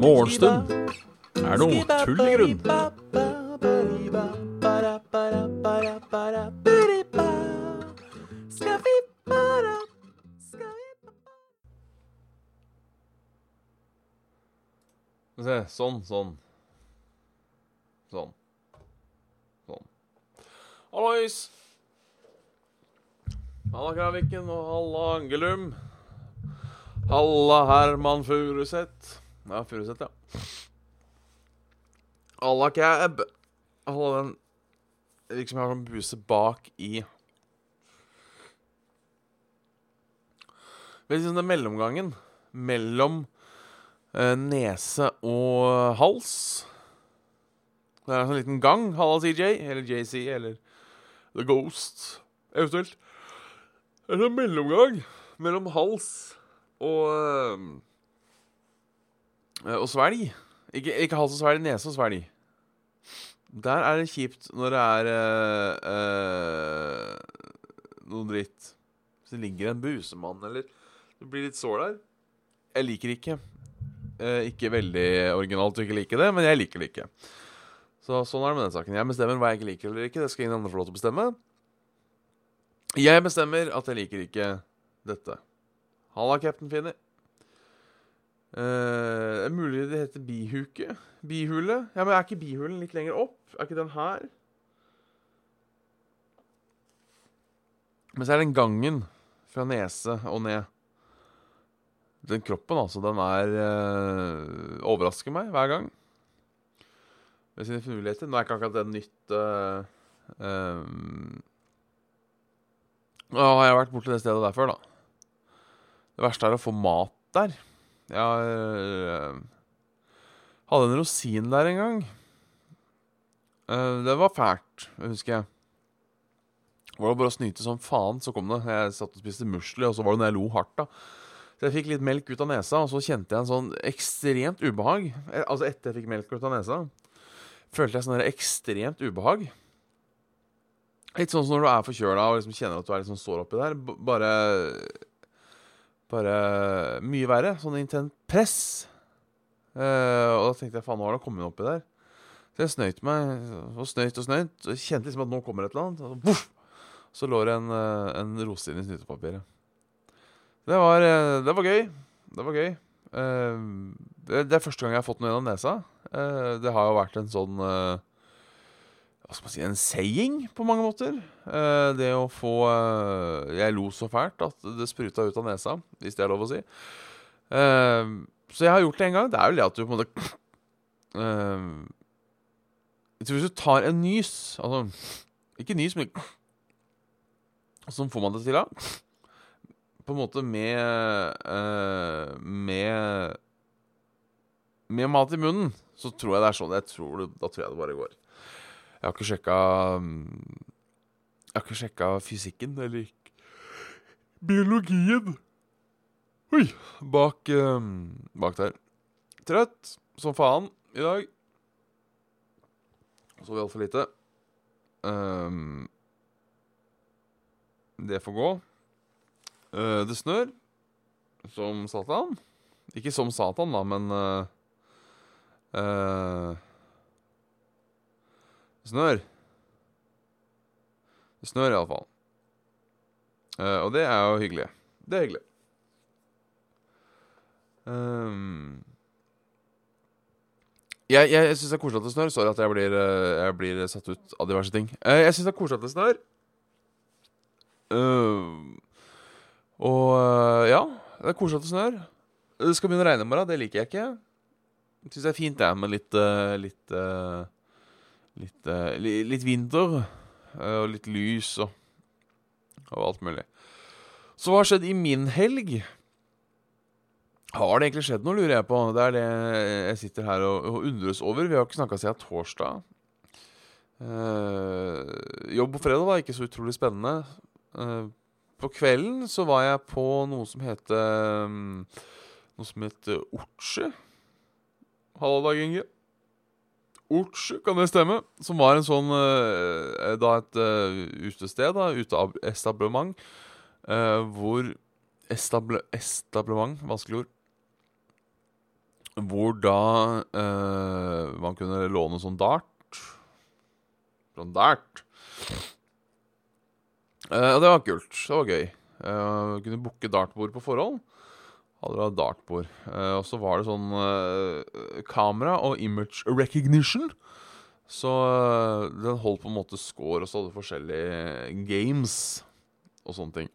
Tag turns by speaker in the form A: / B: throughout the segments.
A: Morgenstund er noe tull i grunn. Se. Sånn, sånn. Sånn. Sånn. Hallois! Halla Kraviken og halla Angelum. Halla Herman Furuseth. Ja, Furuseth, ja. Halla Cab. Halla den liksom jeg har sånn buse bak i du, sånn den mellomgangen mellom eh, nese og hals Det er en sånn liten gang. Halla CJ, eller JC, eller The Ghost, eventuelt. Det en mellomgang mellom hals og eh, Og svelg. Ikke, ikke hals og svelg, nese og svelg. Der er det kjipt når det er øh, øh, noe dritt. Hvis det ligger en busemann, eller Det blir litt sår der. Jeg liker ikke. Eh, ikke veldig originalt å ikke like det, men jeg liker det ikke. Så sånn er det med den saken. Jeg bestemmer hva jeg ikke liker eller ikke. Det skal ingen andre få lov til å bestemme. Jeg bestemmer at jeg liker ikke dette. Halla, Captain Uh, Eh, mulig det heter bihuke? Bihule? Ja, men er ikke bihulen litt lenger opp? Er ikke den her? Men så er den gangen fra nese og ned. Den kroppen, altså, den er eh, Overrasker meg hver gang. Med sine finurligheter. Nå er ikke akkurat det nytt uh, um, jeg har vært borti det stedet der før, da. Det verste er å få mat der. Jeg øh, hadde en rosin der en gang. Uh, det var fælt, husker jeg. Det var bare å snyte som faen, så kom det. Jeg satt og spiste musli, og så var det når jeg lo hardt, da. Så jeg fikk litt melk ut av nesa, og så kjente jeg en sånn ekstremt ubehag. Eh, Altså etter jeg fikk melk ut av nesa, følte jeg sånn ekstremt ubehag. Litt sånn som når du er forkjøla og liksom kjenner at du er litt sånn sår oppi der. Bare Bare mye verre. Sånn intent press. Uh, og da tenkte jeg faen, nå har det kommet oppi der. Så jeg snøyt meg og snøyt og snøyt. Og kjente liksom at nå kommer et eller annet. Og så, buff, så lå det en, eh, en rosin i snytepapiret. Det var, eh, det var gøy. Det var gøy. Uh, det, er første gang jeg har fått noe gjennom nesa. Uh, det har jo vært en sånn Hva skal man si En saying, på mange måter. Eh, det å få eh, Jeg lo så fælt at det spruta ut av nesa, hvis det er lov å si. Eh, så jeg har gjort det en gang. Det er jo det at du på en måte hvis du tar en nys Altså ikke nys, men Sånn får man det til, da på en måte med Med Med mat i munnen, så tror jeg det er sånn. Jeg tror det, da tror jeg det bare går. Jeg har ikke sjekka Jeg har ikke sjekka fysikken eller biologien Oi! Bak, eh, bak der. Trøtt som faen i dag. Sov altfor lite. Um, det får gå. Uh, det snør som satan. Ikke som satan, da, men uh, uh, Det snør. Det snør iallfall. Uh, og det er jo hyggelig. Det er hyggelig. Um, jeg jeg, jeg syns det er koselig at det snør. Sorry at jeg blir, uh, jeg blir satt ut av diverse ting. Uh, jeg syns det er koselig at det snør. Uh, og uh, ja, det er koselig at det snør. Det skal begynne å regne i morgen. Det liker jeg ikke. Jeg syns det er fint, det, med litt litt, litt, li- litt vinter. øh, Og litt lys og, og alt mulig. Så hva har skjedd i min helg? Har det egentlig skjedd noe, lurer jeg på. Det er det jeg sitter her og, og undres over. Vi har ikke snakka siden torsdag. Eh, jobb på fredag var ikke så utrolig spennende. Eh, på kvelden så var jeg på noe som heter um, Noe som heter Orche. Hallo, Dag Inge. Orche, kan det stemme? Som var en sånn eh, Da et eh, utested, da, uteetablissement, eh, hvor estable, Establement, vanskelig ord. Hvor da man kunne låne sånn dart. Sånn dart. Og det var kult. Det var gøy. Eh, kunne booke dartbord på forhånd. Hadde da dartbord. Eh, og så var det sånn eh, kamera og image recognition. Så eh, den holdt på en måte score, og så hadde forskjellige games og sånne ting.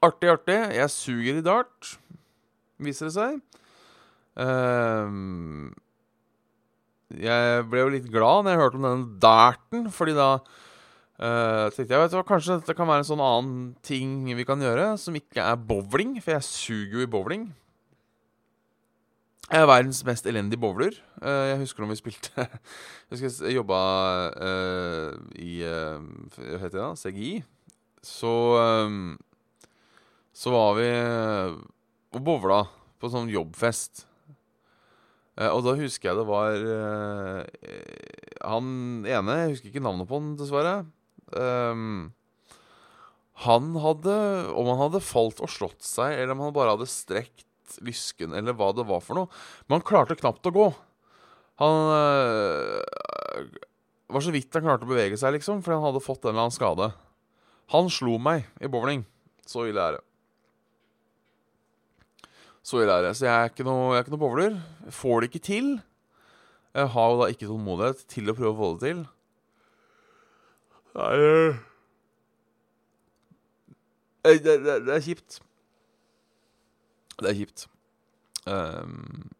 A: Artig, artig. Jeg suger i dart, viser det seg. Jeg ble jo litt glad når jeg hørte om denne darten, fordi da uh, tenkte jeg vet du kanskje dette kan være en sånn annen ting vi kan gjøre, som ikke er bowling, for jeg suger jo i bowling. Jeg er verdens mest elendige bowler. Uh, jeg husker når vi spilte Jeg husker jeg jobba uh, i Hva heter det? da? CGI. Så um, Så var vi og bowla på sånn jobbfest. Og da husker jeg det var han ene Jeg husker ikke navnet på han, dessverre. Um, han hadde Om han hadde falt og slått seg, eller om han bare hadde strekt lysken, eller hva det var for noe. Men han klarte knapt å gå. Han uh, var så vidt han klarte å bevege seg, liksom, fordi han hadde fått en eller annen skade. Han slo meg i bowling. Så ille er det. Så ille er det. Så jeg er ikke noe, jeg er ikke noe bowler. Får det ikke til. Jeg har jo da ikke tålmodighet til å prøve å få det til. Det, det, det er kjipt. Det er kjipt. Um,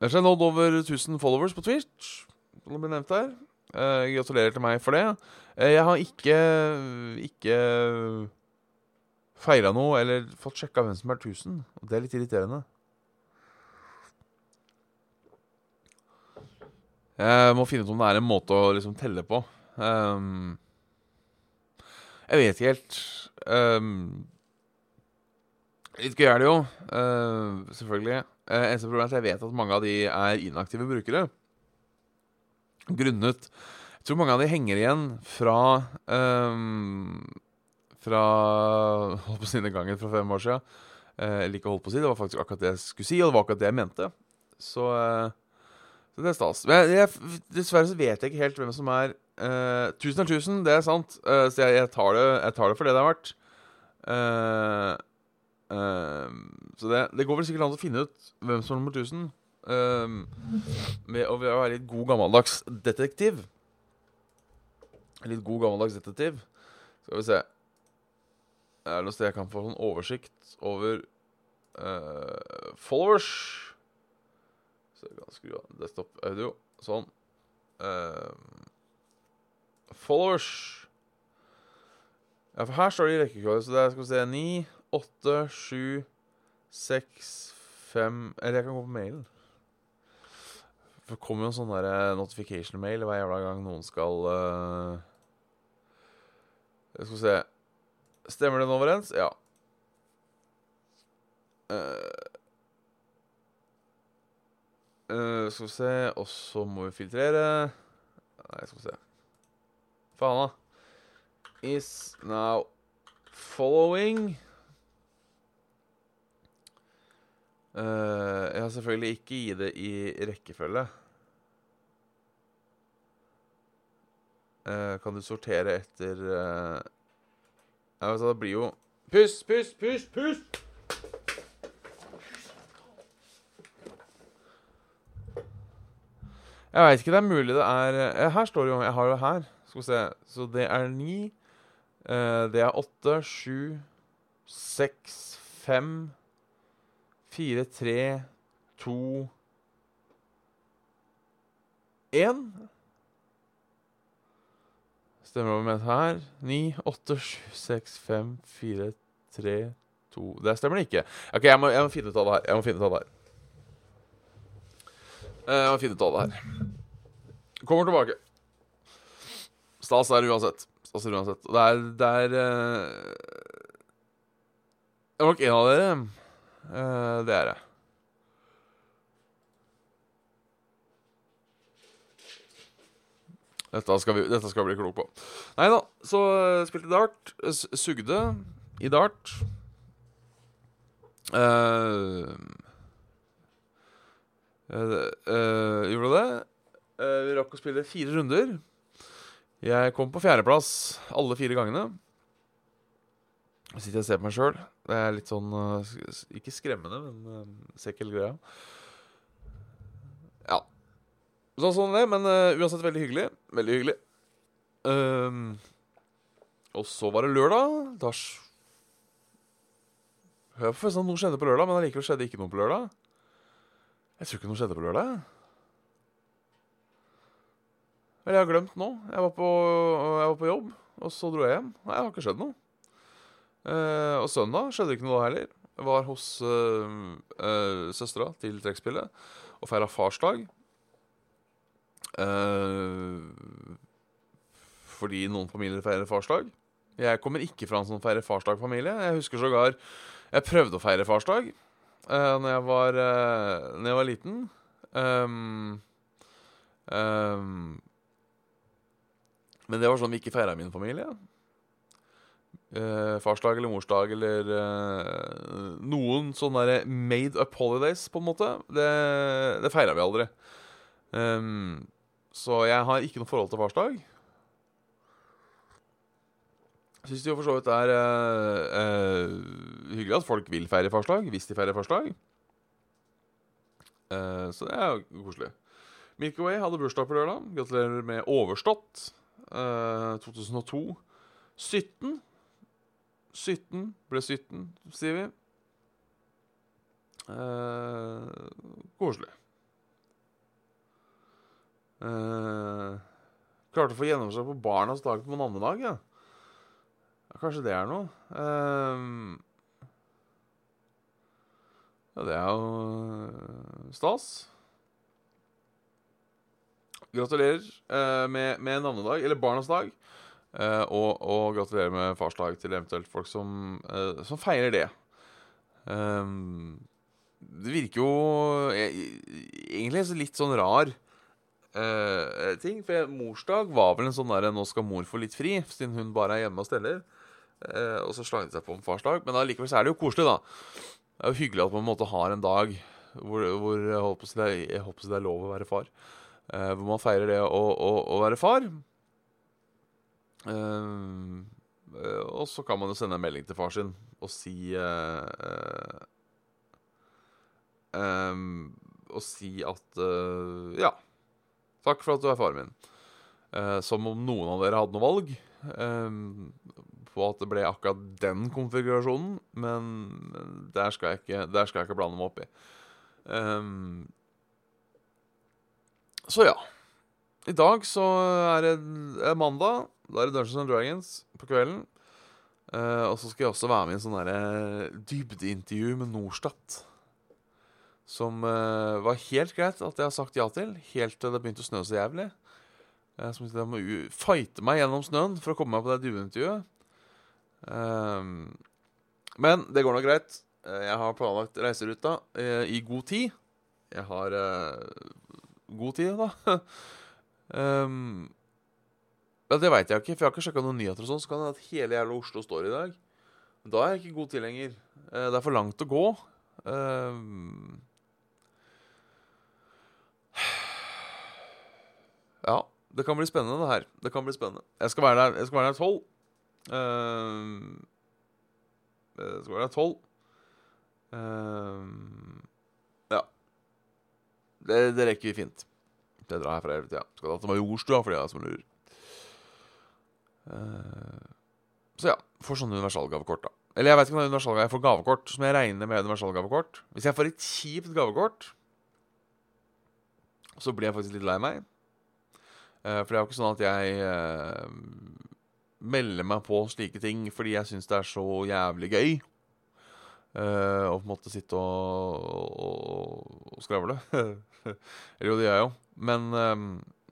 A: jeg har nådd over 1000 followers på Twitch, som det ble nevnt her. Uh, gratulerer til meg for det. Uh, jeg har ikke ikke feira noe eller fått sjekka hvem som er 1000. Og det er litt irriterende. Jeg må finne ut om det er en måte å liksom telle på. Um, jeg vet ikke helt. Um, litt gøy er det jo, uh, selvfølgelig. Uh, eneste problem er at jeg vet at mange av de er inaktive brukere. Grunnet Jeg tror mange av de henger igjen fra um, Fra Holdt på å si gangen fra fem år siden. Uh, eller ikke holdt på å si, det var faktisk akkurat det jeg skulle si, og det var akkurat det jeg mente. Så, uh, det er stas. Jeg, jeg, dessverre så vet jeg ikke helt hvem som er uh, Tusen er tusen, det er sant. Uh, så jeg, jeg, tar det, jeg, tar det, for det det har vært. Uh, så det, det, går vel sikkert an å finne ut hvem som er nummer 1000 med å være litt god gammeldags detektiv. Litt god gammeldags detektiv. Skal vi se Er det noe sted jeg kan få sånn oversikt over followers? Så jeg kan skru av desktop audio. Sånn. Uh, followers. Ja, for her står det i rekkefølge, så det er skal vi se 9, 8, 7, 6, 5 Eller jeg kan gå på mailen. For det kommer jo en sånn der notification-mail hver jævla gang noen skal uh, Skal vi se Stemmer den overens? Ja. Uh, uh, skal vi se Og så må vi filtrere. Nei, skal vi se. Faen, da. Is now following. Uh, jeg har selvfølgelig ikke gi det i rekkefølge. Uh, kan du sortere etter uh, Ja, vet Det blir jo Puss, puss, puss, pust! Jeg veit ikke. Det er mulig det er Her står det jo Jeg har det her. Skal vi se. Så det er ni. det er åtte, sju, seks, fem Fire, tre, to Én. Stemmer over med her. Ni, åtte, sju, seks, fem, fire, tre, to Det stemmer det ikke. OK, jeg må, jeg må finne ut av det her. Jeg må finne ut av det her. Må finne ut av det her. Kommer tilbake. Stas er det uansett. Stas er det uansett. Det er Det er, det er nok en av dere. Uh, det er det. Dette skal, vi, dette skal vi bli klok på. Nei da, så uh, spilte dart. Sugde. i dart. Uh, uh, gjorde det. Uh, vi rakk å spille fire runder. Jeg kom på fjerdeplass alle fire gangene. Jeg sitter og ser på meg sjøl. Det er litt sånn Ikke skremmende, men ser ikke hele greia. Ja. Sånn sånn det, men uansett veldig hyggelig. Veldig hyggelig. og så var det lørdag. Da Hør på sånn, Noe skjedde på lørdag, men allikevel skjedde ikke noe på lørdag. Jeg tror ikke noe skjedde på lørdag. Eller jeg har glemt nå. Jeg var, på, jeg var på jobb, og så dro jeg hjem. Nei, det har ikke skjedd noe. Eh, og søndag skjedde ikke noe heller. Jeg var hos øh, øh, søstera til trekkspillet og feira farsdag. Eh, fordi noen familier feirer farsdag. Jeg kommer ikke fra en sånn feirer farsdag-familie. Jeg husker sågar jeg prøvde å feire farsdag uh, når, jeg var, uh, når jeg var liten. Um, um, men det var sånn vi ikke feira i min familie. Uh, farsdag eller morsdag eller uh, noen sånne made up holidays, på en måte. Det, det feira vi aldri. Um, så jeg har ikke noe forhold til farsdag. Jeg syns jo for så vidt det er uh, uh, hyggelig at folk vil feire farsdag, hvis de feirer farsdag. Uh, så det er jo koselig. Milky Way hadde bursdag på lørdag. Gratulerer med overstått. 2002. 17. 17 ble 17, sier vi. koselig. klarte å få gjennomslag på barnas dag på mannedag, dag, ja. Kanskje det er noe. Um, ja, det er jo stas. Gratulerer uh, med, med, navnedag, eller barnas dag. Uh, og, og, gratulerer med farsdag til eventuelt folk som, uh, som feirer det. Um, det virker jo egentlig litt sånn rar ting. For morsdag var vel en sånn derre 'nå skal mor få litt fri', siden hun bare er hjemme og steller. Eh, og så slang de seg på om fars dag. Men allikevel er det jo koselig, da. Det er jo hyggelig at man på en måte har en dag hvor, hvor jeg håper det, jeg håper det er lov å være far. Eh, hvor man feirer det å, å, å være far. Eh, og så kan man jo sende en melding til far sin og si eh, eh, Og si at Ja. Takk for at du er faren min. Som om noen av dere hadde noe valg. Um, på at det ble akkurat den konfigurasjonen, men der skal jeg ikke, der skal jeg ikke blande meg opp i. Um, så ja. I dag så er det mandag. Da er det Dungeons and Dragons på kvelden. Uh, og så skal jeg også være med i en sånn dybdeintervju med Norstat. Som uh, var helt greit at jeg har sagt ja til, helt til det begynte å snø så jævlig. Uh, som jeg må fighte meg gjennom snøen for å komme meg på det dueintervjuet. Um, men det går nok greit. Eh, jeg har planlagt reiseruta uh, i god tid. Jeg har uh, god tid, da. um, ja, Det veit jeg ikke, for jeg har ikke sjekka noen nyheter. og sånn Så kan det at hele jævla Oslo står i dag. Da er jeg ikke god tid lenger. Uh, det er for langt å gå. Um, ja, det kan bli spennende, det her. Det kan bli spennende. Jeg skal være der, jeg skal være der tolv. Uh, skal være tolv. Uh, ja. Det, det, rekker vi fint. Det drar jeg fra hele tida. Skal da til Majorstua for de som lurer. Uh, så ja. Får sånne universalgavekort, da. Eller jeg vet ikke om det er universalgave. Jeg får gavekort som jeg regner med universalgavekort. Hvis jeg får et kjipt gavekort, så blir jeg faktisk litt lei meg. Uh, for det er jo ikke sånn at jeg uh, melde meg på slike ting fordi jeg syns det er så jævlig gøy. Uh, på en måte sitte og, og, og skravle. Eller jo, det gjør jeg jo. Men um,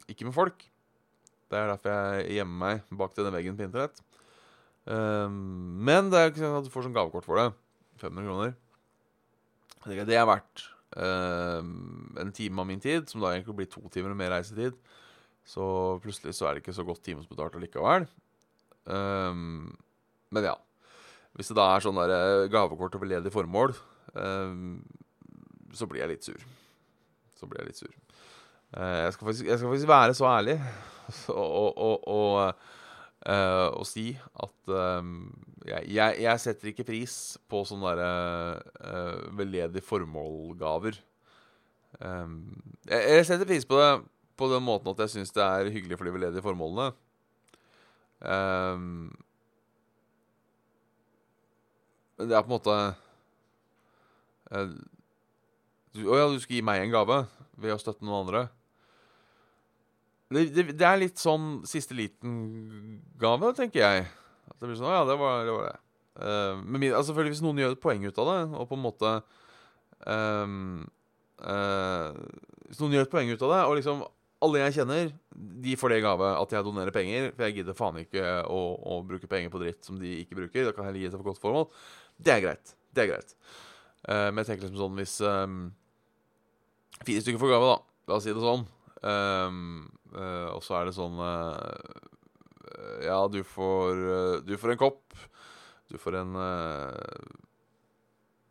A: ikke med folk. Det er derfor jeg gjemmer meg bak denne veggen på internett. Um, men det er ikke sånn at du får sånn gavekort for det. 500 kroner. Det er verdt uh, en time av min tid, som da egentlig blir to timer og mer reisetid. Så plutselig så er det ikke så godt timesbetalt allikevel. Um, men ja. Hvis det da er sånn der eh, gavekort over ledig formål, um, så blir jeg litt sur. Så blir jeg litt sur. Uh, jeg, skal faktisk, jeg skal faktisk være så ærlig og, og, og, si at eh, jeg, jeg, jeg setter ikke pris på sånne derre uh, veldedig formålgaver. Um, jeg, jeg setter pris på det på den måten at jeg syns det er hyggelig for de veldedige formålene. Um, men det er på en måte uh, du, Å ja, du skal gi meg en gave ved å støtte noen andre. Det, det, det er litt sånn siste liten-gave, tenker jeg. At det blir sånn Å ja, det var det. Var det. Uh, men altså, selvfølgelig Hvis noen gjør et poeng ut av det, og på en måte um, uh, Hvis noen gjør et poeng ut av det, og liksom alle jeg kjenner, de får det i gave at jeg donerer penger. For jeg gidder faen ikke å, å, bruke penger på dritt som de ikke bruker. Det kan heller gi det for godt formål. Det er greit. Det er greit. Uh, men jeg tenker liksom sånn hvis um, Fire stykker får gave, da. La oss si det sånn. Um, uh, og så er det sånn uh, Ja, du får, du får en kopp. Du får en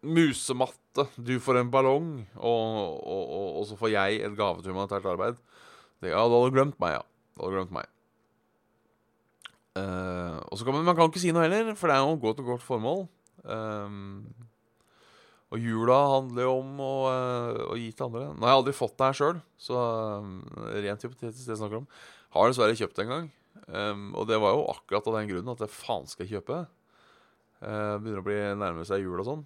A: musematte. Du får en ballong. Og, og, og, og så får jeg et gave til humanitært arbeid. Ja, du hadde glemt meg, ja. Du hadde glemt meg. Uh, og så kan man, man kan ikke si noe heller, for det er jo et godt og godt formål. Um, og jula handler jo om å, uh, å, gi til andre. Nå har jeg aldri fått det her sjøl, så uh, rent hypotetisk det jeg snakker om. Har dessverre kjøpt det en gang. Um, og det var jo akkurat av den grunnen at det faen skal kjøpe. Uh, begynner å bli nærme seg jul og sånn.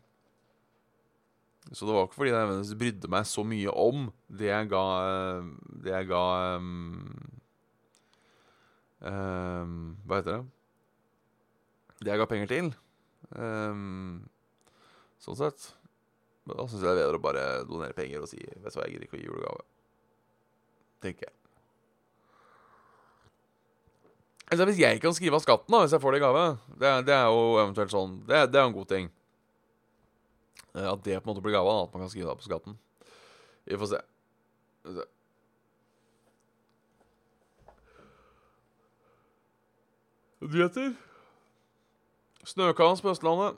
A: Så det var ikke fordi jeg brydde meg så mye om det jeg ga Det jeg ga um, um, Hva heter det? Det jeg ga penger til. Um, sånn sett. Men da syns jeg det er bedre å bare donere penger og si Vet du hva, jeg gidder ikke å gi julegave. Tenker jeg. Altså, hvis jeg kan skrive av skatten da, hvis jeg får det i gave, det, det er jo eventuelt sånn Det, det er jo en god ting. Eh, at det på en måte blir gava, at man kan skrive det på skatten. Vi får se. Vi får se. Nyheter. Snøkaos på Østlandet.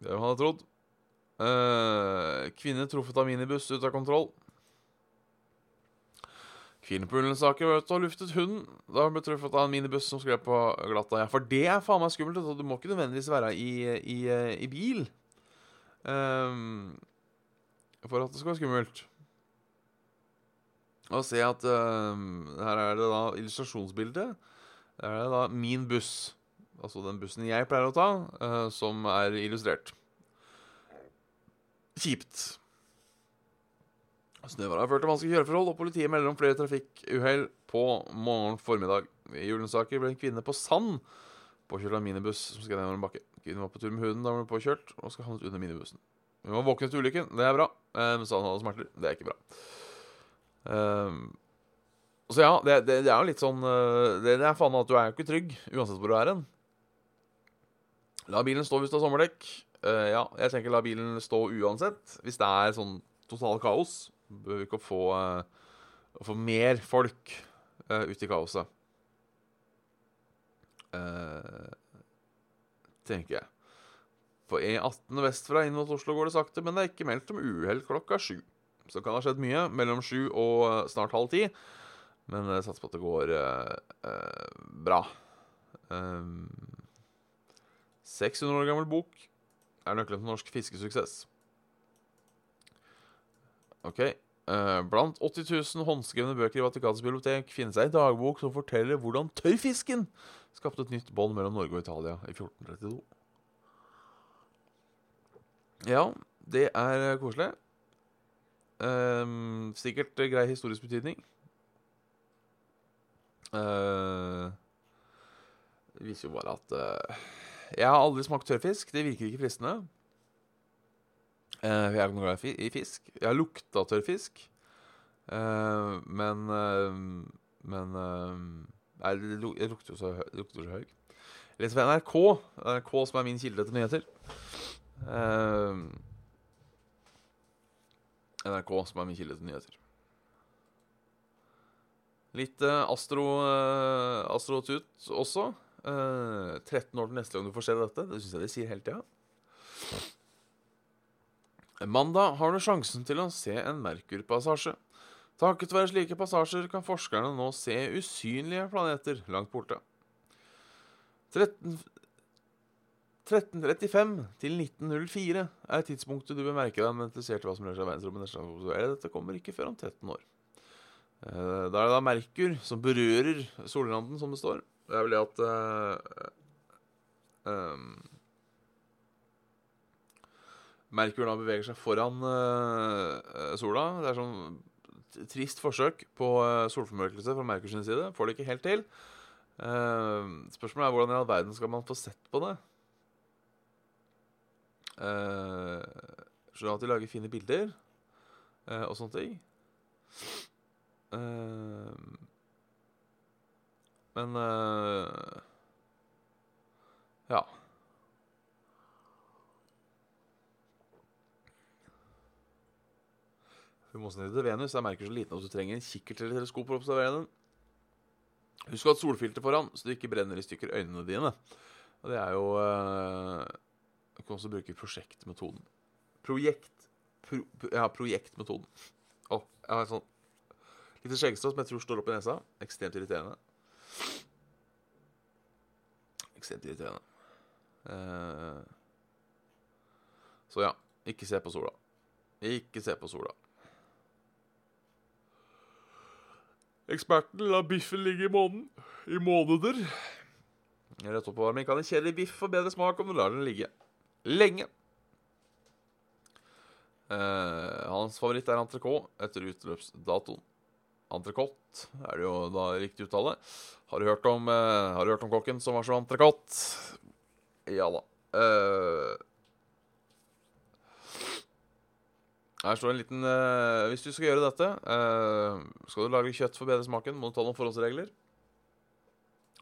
A: Det hadde trodd. Eh, kvinne truffet av minibuss ut av kontroll. Kvinne var ute og luftet hunden da hun ble truffet av en minibuss som skrev på glatta. Ja, for det er faen meg skummelt. Du må ikke nødvendigvis være i, i, i bil. Um, for at det skal være skummelt. Og se at um, her er det da illustrasjonsbildet. Her er det da min buss, altså den bussen jeg pleier å ta, uh, som er illustrert. Kjipt. Snøværet har ført til vanskelige kjøreforhold, og politiet melder om flere trafikkuhell på morgen formiddag. I Julensaker ble en kvinne på sand påkjørt av minibuss som skred nedover en bakke. Kvinnen var på tur med hunden da hun ble påkjørt og skal havnet under minibussen. Hun var våken til ulykken, det er bra. Men sa hun hadde smerter. Det er ikke bra. Um, så ja, det, det, det, er jo litt sånn eh, Det, det er faen at du er jo ikke trygg uansett hvor du er hen. La bilen stå hvis du har sommerdekk. Uh, ja, jeg tenker la bilen stå uansett. Hvis det er sånn total kaos, bør vi ikke få, uh, få mer folk uh, ut i kaoset. Uh, tenker jeg. På E18 vestfra inn mot Oslo går det sakte, men det er ikke meldt om uhell klokka sju. Så det kan ha skjedd mye mellom sju og uh, snart halv ti. Men jeg satser på at det går uh, bra. Um, 600 år gammel bok er nøkkelen til norsk fiskesuksess. OK. Uh, blant 80 000 håndskrevne bøker i Vatikanets bibliotek finnes ei dagbok som forteller hvordan tørrfisken skapte et nytt bånd mellom Norge og Italia i 1432. Ja, det er koselig. Um, sikkert grei historisk betydning. Uh, det viser jo bare at uh, Jeg har aldri smakt tørrfisk. Det virker ikke fristende. Uh, jeg er ikke noe glad i fisk. Jeg har lukta tørrfisk. Uh, men Men Nei, det lukter jo så, lukter så høy. Jeg leser fra NRK, NRK som er min kilde til nyheter. Uh, NRK, som er min kilde til nyheter. Litt uh, Astro uh, Astrotut også. Uh, 13 år til neste gang du får se dette. Det syns jeg de sier hele tida. Mandag har du sjansen til å se en Merkur-passasje. Takket være slike passasjer kan forskerne nå se usynlige planeter langt borte. 13 1335 til 1904 er tidspunktet du bør merke deg når du ser til hva som rører seg i verdensrommet. Dette kommer ikke før om 13 år. Eh, Da er det da Merkur som berører solranden, som det står. Det er vel det at uh, um, Merkur da beveger seg foran uh, sola. Det er sånn trist forsøk på uh, solformørkelse fra Merkurs side. Får det ikke helt til. Uh, spørsmålet er hvordan i all verden skal man få sett på det? Uh, Skjønner at de lager fine bilder uh, og sånne ting. Uh, men Ja. Motstanderen til Venus er merker så liten at du trenger en kikkert eller teleskop for å observere den. Husk å ha et solfilter foran, så du ikke brenner i stykker øynene dine. Og det er jo uh, Du kan også bruke prosjektmetoden. Projekt pro, Ja, projektmetoden. Å, jeg har et sånt lite skjeggstrå som jeg tror står opp i nesa. Ekstremt irriterende. Ekstremt irriterende. Uh, så ja, ikke se på sola. Ikke se på sola. Eksperten lar biffen ligge i måneden. I måneder. Rett oppvarming kan en kjedelig biff få bedre smak om du lar den ligge lenge. Eh, hans favoritt er entrecôte etter utløpsdatoen. Entrecôte er det jo da riktig uttale. Har du hørt om, eh, har du hørt om kokken som var så entrecôte? Ja da. Eh, her står en liten uh, Hvis du skal gjøre dette, uh, skal du lage kjøtt for bedre smaken, må du ta noen forholdsregler.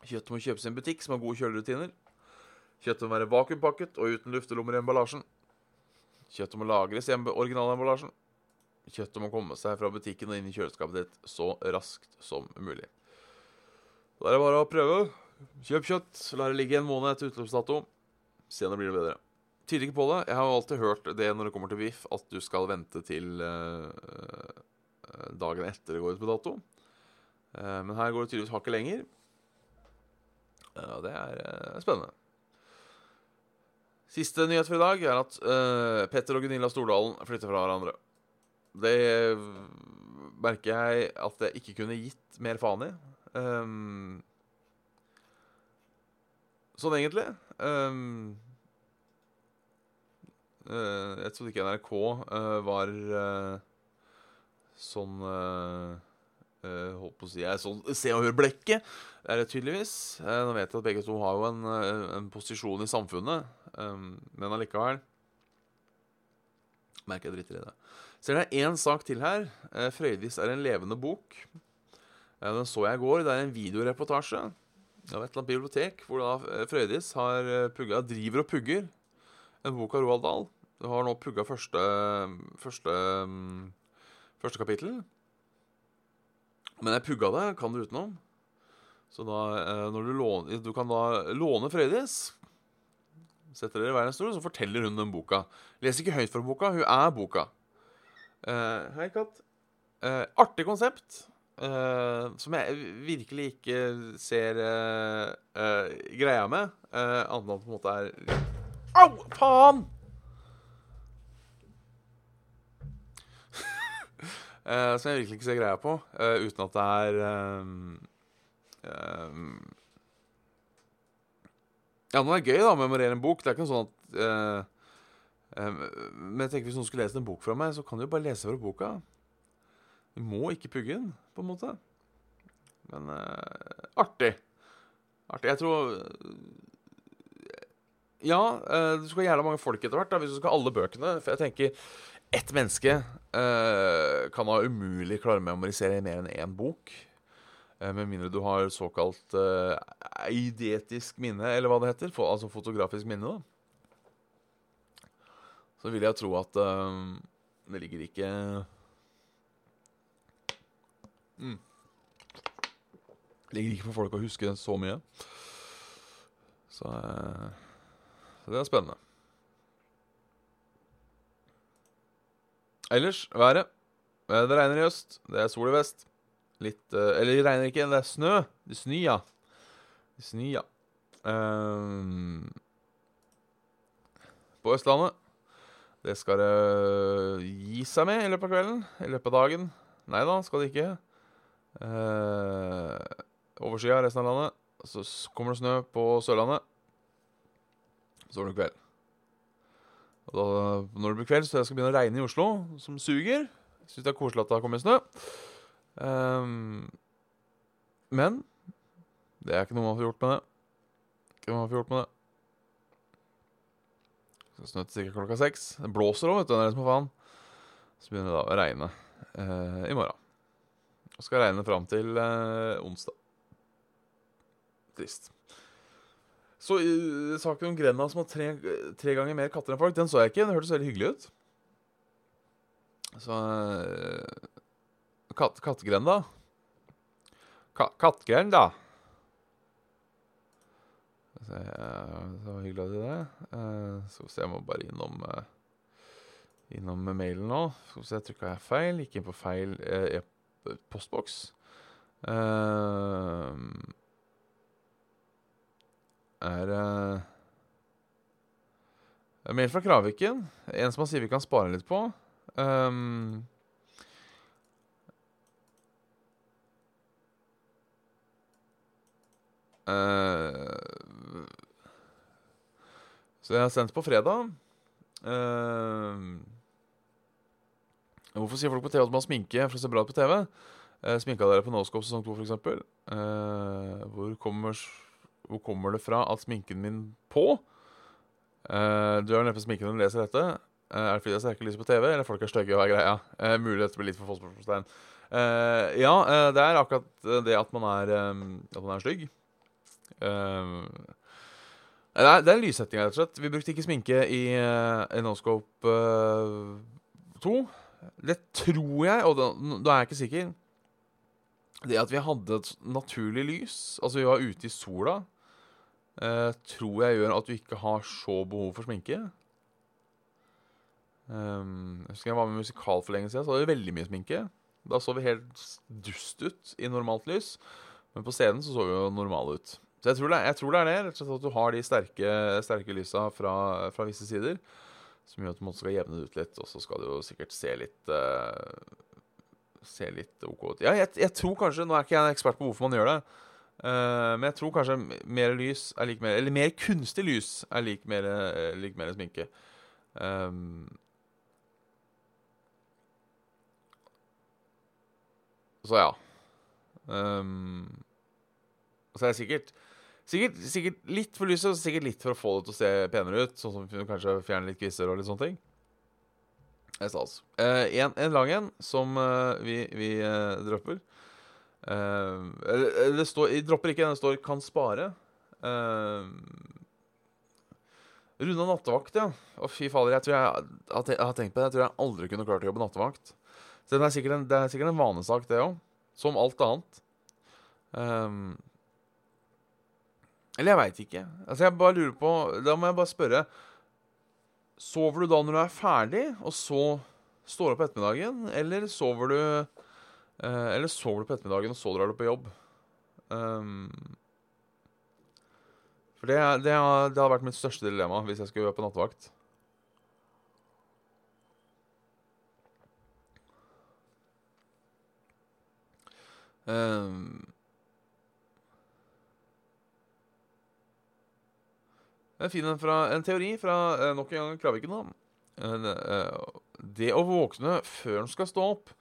A: Kjøttet må kjøpes i en butikk som har gode kjølerutiner. Kjøttet må være vakuumpakket og uten luftelommer i emballasjen. Kjøttet må lagres i emb- originalemballasjen. Kjøttet må komme seg fra butikken og inn i kjøleskapet ditt så raskt som mulig. Da er det bare å prøve. Kjøp kjøtt, la det ligge en måned etter utløpsdato. Se om det blir bedre. Tviler ikke på det. Jeg har alltid hørt det når det kommer til VIF, at du skal vente til eh, dagen etter det går ut på dato. Eh, men her går det tydeligvis hakket lenger. Ja, det er eh, spennende. Siste nyhet for i dag er at Petter og Gunilla Stordalen flytter fra hverandre. Det merker jeg at jeg ikke kunne gitt mer faen i. Um, sånn egentlig. Eh, jeg trodde ikke NRK eh, var eh, sånn uh, Holdt på å si jeg, sånn Se og Hør-blekket. Er det tydeligvis. Uh, nå vet jeg at begge to har jo en, eh, en posisjon i samfunnet, um, men allikevel merker jeg driter i det. Så det er én sak til her. Uh, 'Frøydis er en levende bok'. Uh, den så jeg i går. Det er en videoreportasje av et eller annet bibliotek hvor da eh, Frøydis har eh, pugga, driver og pugger en bok av Roald Dahl. Du har nå pugga første, første, første kapittel. Men jeg pugga det, kan du utenom. Så da, eh, når du, låner, du kan da låne Frøydis. Setter dere i hver en stol, så forteller hun den boka. Leser ikke høyt fra boka, hun er boka. Uh, hei, katt. Uh, artig konsept. Uh, som jeg virkelig ikke ser greia med. Uh, annet enn det på en måte er Au! Faen! Eh, som jeg virkelig ikke ser greia på, uh, uten at det er um, um, Ja, nå er det gøy da, å memorere en bok. Det er ikke noe sånn at uh, um, Men jeg tenker hvis noen skulle lest en bok fra meg, så kan du jo bare lese fra boka. Du må ikke pugge den, på en måte. Men artig. Artig. Jeg tror Ja, du skal ha jævla mange folk etter hvert, da, hvis du skal ha alle bøkene. For jeg tenker ett menneske uh, kan da umulig klare å memorisere mer enn én bok. Uh, med mindre du har såkalt uh, eidetisk minne, eller hva det heter. For, altså fotografisk minne, da. Så vil jeg tro at eh, det ligger ikke mm. Det ligger ikke for folk å huske så mye. Så, eh, så det er spennende. Ellers, været. Det regner i øst. Det er sol i vest. Litt eh, Eller det regner ikke, det er snø. Det er snø, ja. Det snør, ja. Um, på Østlandet. Det skal det gi seg med i løpet av kvelden. I løpet av dagen. Nei da, skal det ikke. Uh, Overskya resten av landet. Så kommer det snø på Sørlandet. Så er det kveld. Og da, når det blir kveld, så jeg skal begynne å regne i Oslo, som suger. Syns det er koselig at det har kommet snø. Um, men det er ikke noe man får gjort med det. Ikke noe man får gjort med det. Så snø til ca. klokka seks. Det blåser òg, vet du. Det er det som er faen. Så begynner det da å regne uh, i morgen. Og skal regne fram til uh, onsdag. Trist. Så uh, saken om Grenna som har tre, tre ganger mer katter enn folk, den så jeg ikke. Den hørtes veldig hyggelig ut. Så uh, kat, Kattegrenda. Ka, Kattgrenda. Vi se, eh, var hyggelig av det. Eh, Skal vi se, jeg må bare innom uh, Innom mailen nå. Skal vi se, trykka jeg feil? Gikk inn på feil eh, e- postboks. Eh, er uh, mail fra Kraviken. En som han sier vi kan spare litt på. Um, uh, så jeg har sendt på fredag. Uh, hvorfor sier folk på TV at man har sminke for å se bra ut på TV? Uh, sminka dere på Noscope sesong 2, f.eks.? Uh, hvor, kommer, hvor kommer det fra at sminken min på? Uh, du har neppe sminken når du leser dette. Uh, er det fordi jeg sterke lys på TV, eller folk er stygge? og er greia? Uh, mulig dette blir litt for spørsmålstegn. Uh, ja, uh, det er akkurat det at man er, um, at man er stygg. Uh, det, er, det er lyssetting, rett og slett. Vi brukte ikke sminke i uh, Noscope uh, 2. Det tror jeg, og da er jeg ikke sikker Det at vi hadde et naturlig lys, altså vi var ute i sola, eh, tror jeg gjør at du ikke har så behov for sminke. Um, jeg husker jeg var med musikal for lenge siden, så hadde vi veldig mye sminke. Da så vi helt dust ut i normalt lys, men på scenen så så vi jo normale ut. Så jeg tror det, jeg tror det er det, rett og slett at du har de sterke, sterke lysa fra, fra visse sider. Som gjør at du skal jevne det ut litt, og så skal det jo sikkert se litt uh, Se litt OK ut. Ja, jeg, jeg, tror kanskje Nå er ikke jeg en ekspert på hvorfor man gjør det, uh, men jeg tror kanskje mer lys er lik mer Eller mer kunstig lys er lik mer, uh, lik mer sminke. Um, så ja. Um, så er det sikkert Sikkert, sikkert, litt for lyset, og sikkert litt for å få det til å se penere ut. Sånn som kanskje fjerne litt kvisser og litt sånne ting. Det er stas. Uh, en, en lang en som uh, vi, vi eh, dropper. Eller det står Jeg dropper ikke, det står 'kan spare'. Runda nattevakt, ja. Å, fy fader. Jeg tror jeg, jeg har tenkt på det. Jeg tror jeg aldri kunne klart å jobbe nattevakt. Så det er sikkert en, det er sikkert en vanesak, det òg. Som alt annet. Um, eller jeg veit ikke. Altså jeg bare lurer på Da må jeg bare spørre Sover du da når du er ferdig, og så står du opp ettermiddagen? Eller sover du eh, Eller sover du på ettermiddagen, og så drar du på jobb? Um, for det, det, har, det har vært mitt største dilemma hvis jeg skulle være på nattevakt. Um, En fin en fra en teori fra eh, nok en gang Kraviken. da. Eh, det å våkne før en skal stå opp,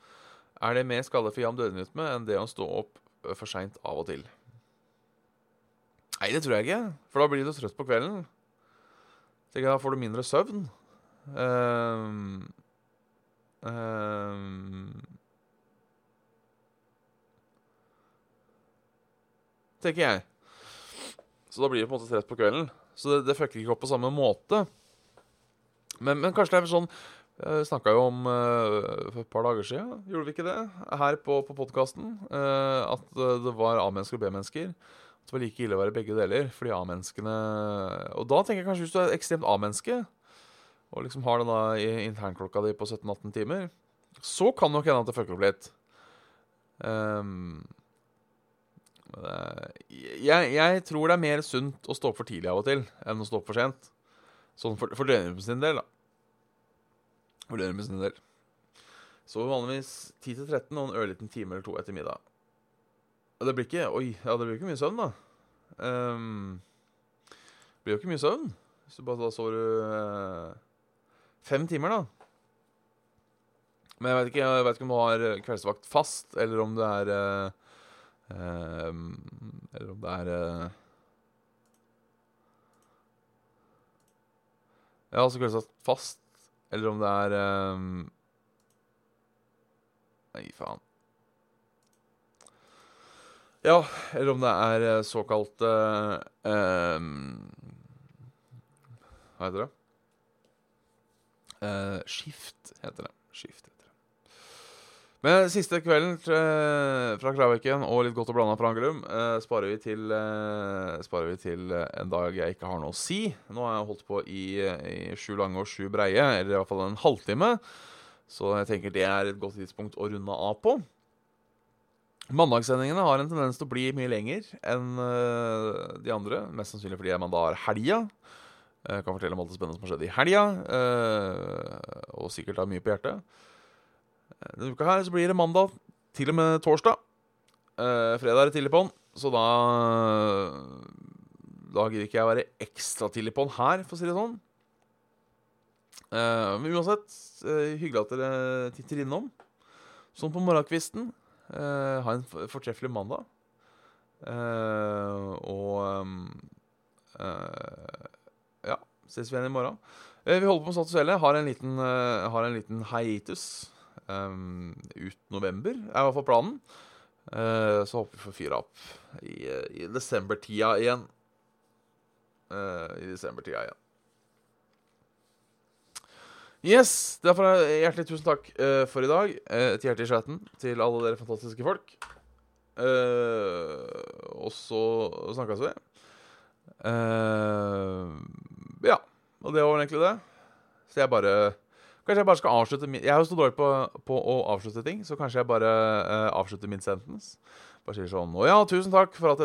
A: er det mer skade for jevn døgnrytme enn det å stå opp eh, for seint av og til. Nei, det tror jeg ikke. For da blir du trøtt på kvelden. Tenker Da får du mindre søvn. Um, um, tenker jeg. Så da blir du på en måte trøtt på kvelden. Så det, det fucker ikke opp på samme måte. Men, men kanskje det er sånn Vi snakka jo om uh, for et par dager siden, gjorde vi ikke det? Her på, på podkasten. Uh, at det var A-mennesker og B-mennesker. At det var like ille å være begge deler. Fordi A-menneskene Og da tenker jeg kanskje hvis du er ekstremt A-menneske, og liksom har den da internklokka di på 17-18 timer, så kan det nok hende at det fucker opp litt. Um, jeg, jeg, tror det er mer sunt å stå opp for tidlig av og til enn å stå opp for sent. Sånn for, for sin del, da. For med sin del. Sover vanligvis 10 13 og en ørliten time eller to etter middag. Det blir ikke Oi, ja, det blir ikke mye søvn, da. Um, det blir jo ikke mye søvn. Hvis du bare da sover uh, fem timer, da. Men jeg vet, ikke, ikke om du har kveldsvakt fast, eller om det er uh, uh, Eller om det er Ja, altså kveldsvakt fast, eller om det er Nei, faen. Ja, eller om det er eh, såkalt uh, um, Hva heter det? Uh, skift heter det. Skift. Men siste kvelden uh, fra Kravviken og litt godt og blanda fra Angelum uh, sparer vi til, sparer vi til en dag jeg ikke har noe å si. Nå har jeg holdt på i, i sju lange og sju breie, eller i hvert fall en halvtime. Så jeg tenker det er et godt tidspunkt å runde av på. Mandagssendingene har en tendens til å bli mye lenger enn de andre. Mest sannsynlig fordi man da har helga. Jeg kan fortelle om alt det spennende som har skjedd i helga. Og sikkert har mye på hjertet. Denne uka her så blir det mandag til og med torsdag. Uh, fredag er det tidlig på'n, så da Da gidder ikke jeg å være ekstra tidlig på'n her, for å si det sånn. men uansett, hyggelig at dere titter innom. Sånn på morgenkvisten. Uh, ha en fortreffelig mandag. Uh, og Ja, ses vi igjen i morgen. vi holder på med Status Hele. Har en liten, har en liten hiatus um, ut november, er i hvert fall planen. så håper vi får fyra opp i, i desembertida igjen. I desembertida igjen. Yes! Derfor hjertelig tusen takk uh, for i dag. Uh, et hjerte i chatten til alle dere fantastiske folk. Uh, og så snakkes vi. ja. Og det var egentlig det. Så jeg bare Kanskje jeg bare skal avslutte min Jeg er jo så dårlig på, på, å avslutte ting, så kanskje jeg bare avslutter min sentence. Bare sier sånn Å ja, tusen takk for at dere